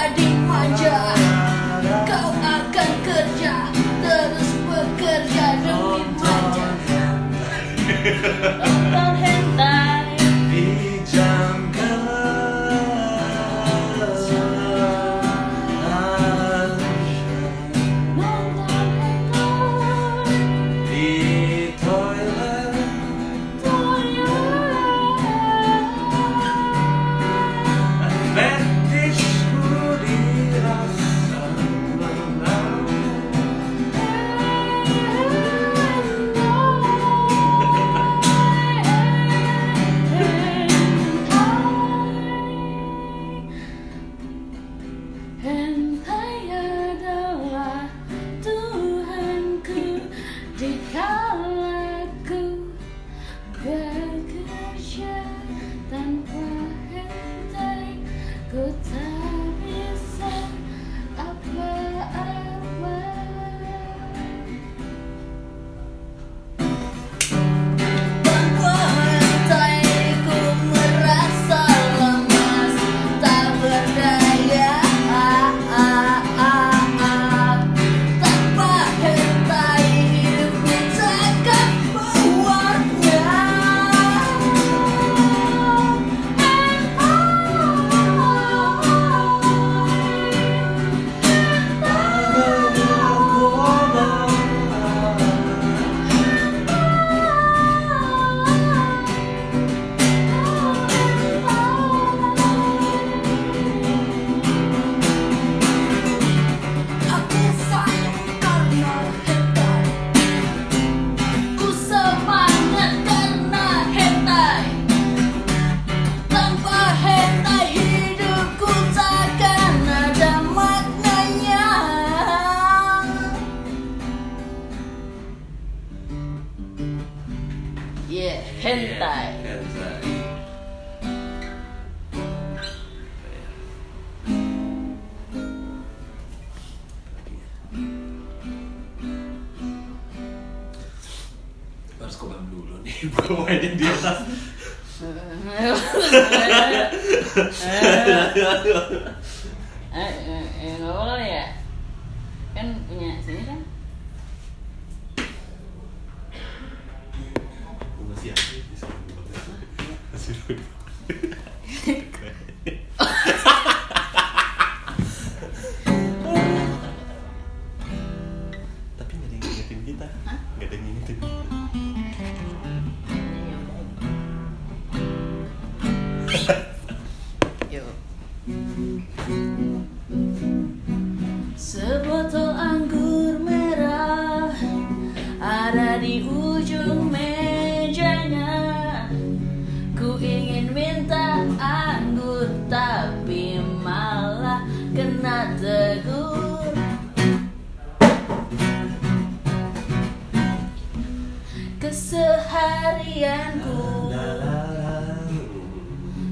Tanpa dimanja Kau akan kerja Terus bekerja demi manja Nonton hentai Hentai hentai Harus kobam dulu nih, di atas. Eh, eh, eh, ya? Kan punya sini kan? Keseharianku.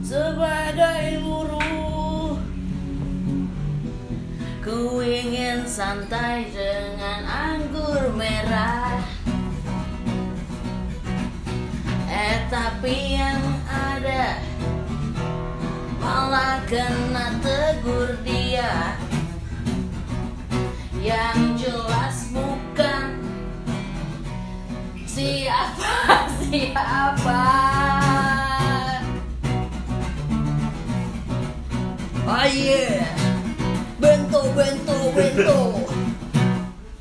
Sebagai buruh Ku ingin santai dengan anggur merah. Eh tapi yang ada Malah kena tegur dia. Yang Siapa? Siapa? Oh yeah Bento bento bento.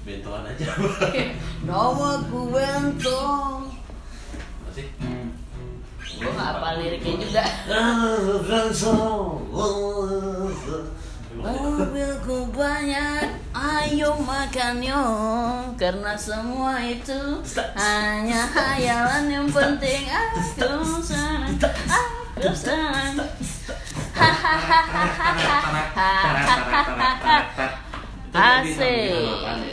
Bentoan aja. Namaku bento. Masih? Gue gak apa liriknya juga. Mobilku banyak Ayo makan yuk Karena semua itu Hanya hayalan yang penting Aku senang Aku senang Hahaha Asik